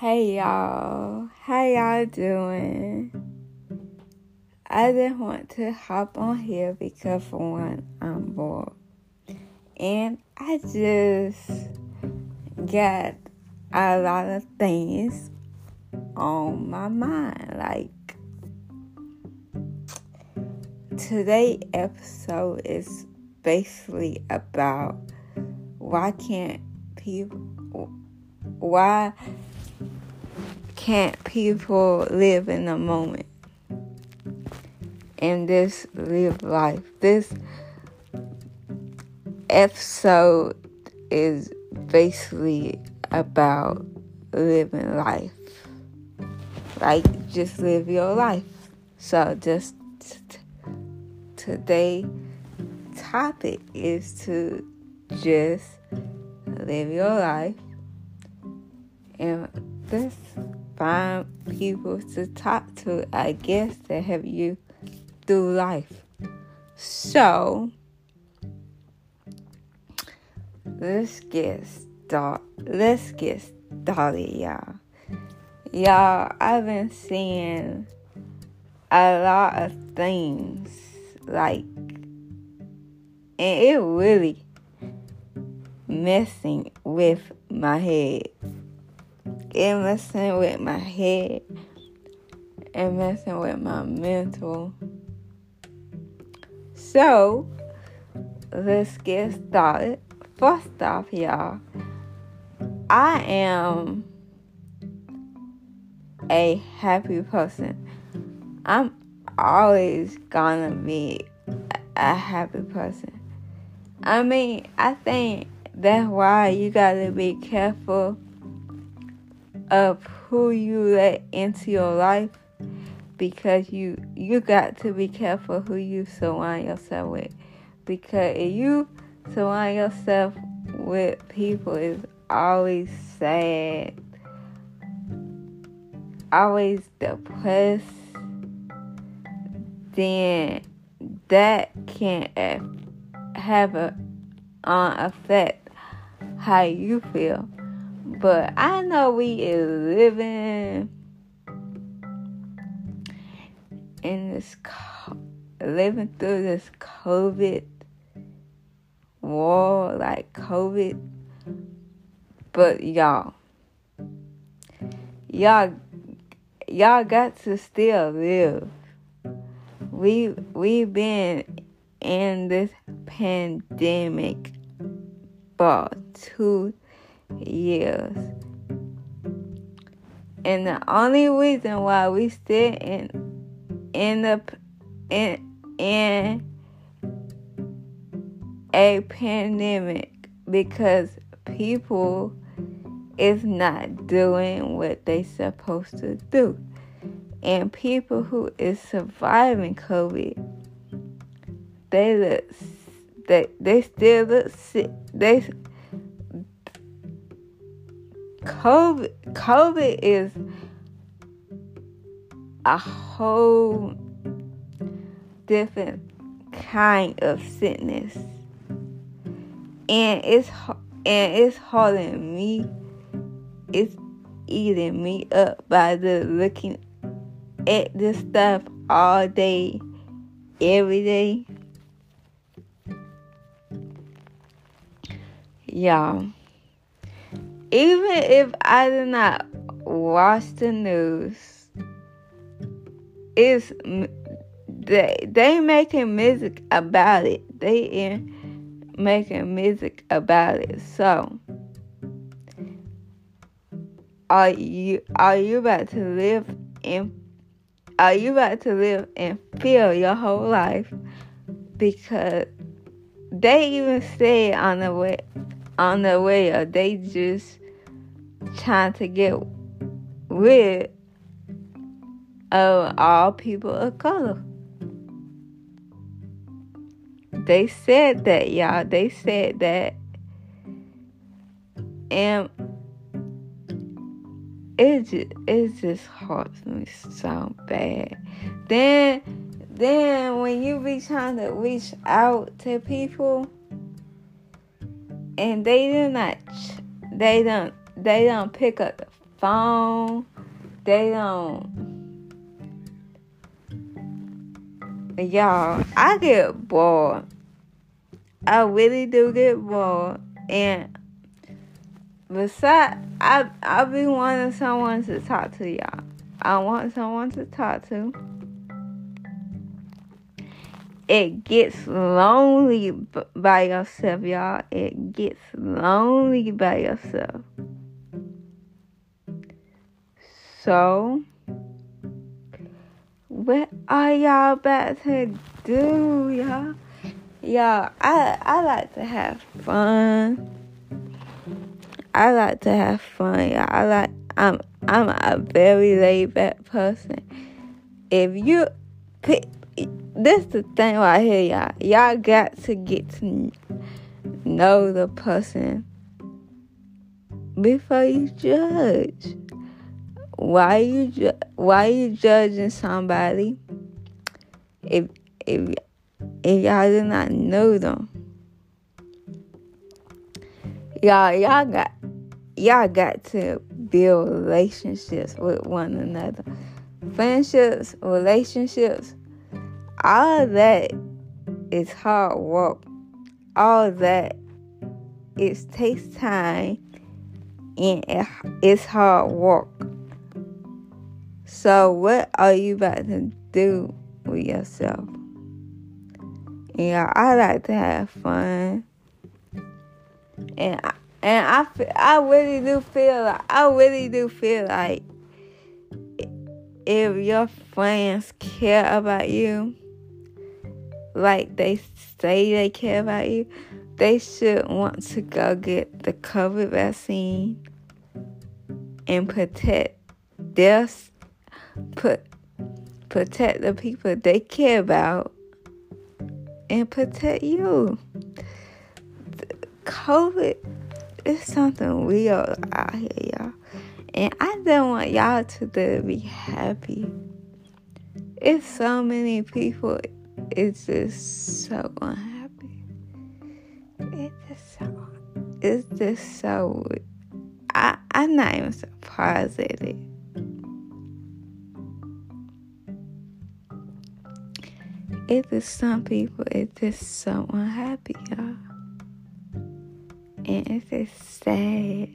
Hey y'all, how y'all doing? I just want to hop on here because for one, I'm bored. And I just got a lot of things on my mind. Like today episode is basically about why can't people why can't people live in the moment and just live life? This episode is basically about living life. Like, just live your life. So, just t- today topic is to just live your life and this find people to talk to, I guess, that help you through life. So, let's get start. Let's get started, y'all. Y'all, I've been seeing a lot of things like, and it really messing with my head and messing with my head and messing with my mental. So, let's get started. First off, y'all, I am a happy person. I'm always gonna be a happy person. I mean, I think that's why you gotta be careful of who you let into your life because you you got to be careful who you surround yourself with. Because if you surround yourself with people is always sad always depressed then that can have a uh, affect how you feel but I know we is living in this living through this COVID war, like COVID. But y'all, y'all, y'all got to still live. We we've been in this pandemic for two years. And the only reason why we still in in the in in a pandemic because people is not doing what they supposed to do. And people who is surviving COVID, they look, they they still look sick. They COVID, COVID is a whole different kind of sickness, and it's and it's holding me. It's eating me up by the looking at this stuff all day, every day. Y'all even if I did not watch the news, it's they they making music about it. They in making music about it. So are you are you about to live in are you about to live and feel your whole life because they even say on the way on the way of they just trying to get rid of all people of color. They said that, y'all. They said that. And it just, it just hurts me so bad. Then, then when you be trying to reach out to people, and they do not, they don't, they don't pick up the phone. They don't. Y'all, I get bored. I really do get bored. And besides, I I be wanting someone to talk to y'all. I want someone to talk to. It gets lonely by yourself, y'all. It gets lonely by yourself. So, what are y'all about to do, y'all? Y'all, I I like to have fun. I like to have fun, y'all. I like I'm I'm a very laid back person. If you pick this the thing right here, y'all. Y'all got to get to know the person before you judge. Why you ju- why you judging somebody if if if y'all do not know them? Y'all y'all got y'all got to build relationships with one another. Friendships, relationships all that is hard work. All that it takes time and it's hard work. So what are you about to do with yourself? Yeah, I like to have fun, and I, and I feel, I really do feel like I really do feel like if your friends care about you like they say they care about you, they should want to go get the COVID vaccine and protect their put protect the people they care about and protect you. COVID is something real out here, y'all. And I don't want y'all to be happy. It's so many people it's just so unhappy. It's just so, it's just so, I, I'm not even surprised at it. It's some people, it's just so unhappy, y'all. And it's just sad.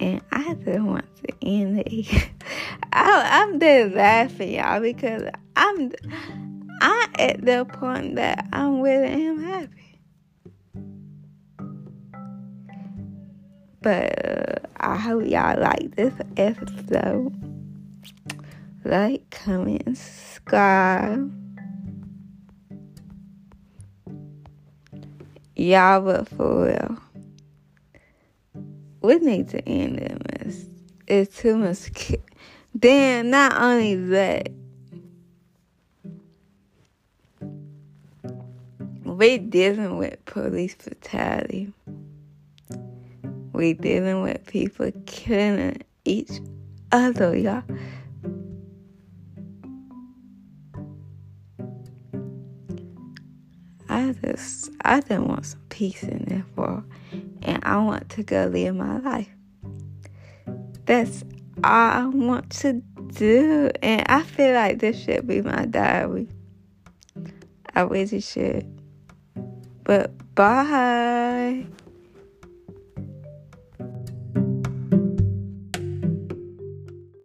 And I just want to end it. I, I'm just laughing, y'all, because I'm I at the point that I'm really am happy. But uh, I hope y'all like this episode. Like, comment, subscribe. Y'all, but for real, we need to end this. It's too much. Then, not only that, we dealing with police brutality. We dealing with people killing each other, y'all. I just, I just want some peace in this world, and I want to go live my life. That's all I want to do, and I feel like this should be my diary. I really should. But bye.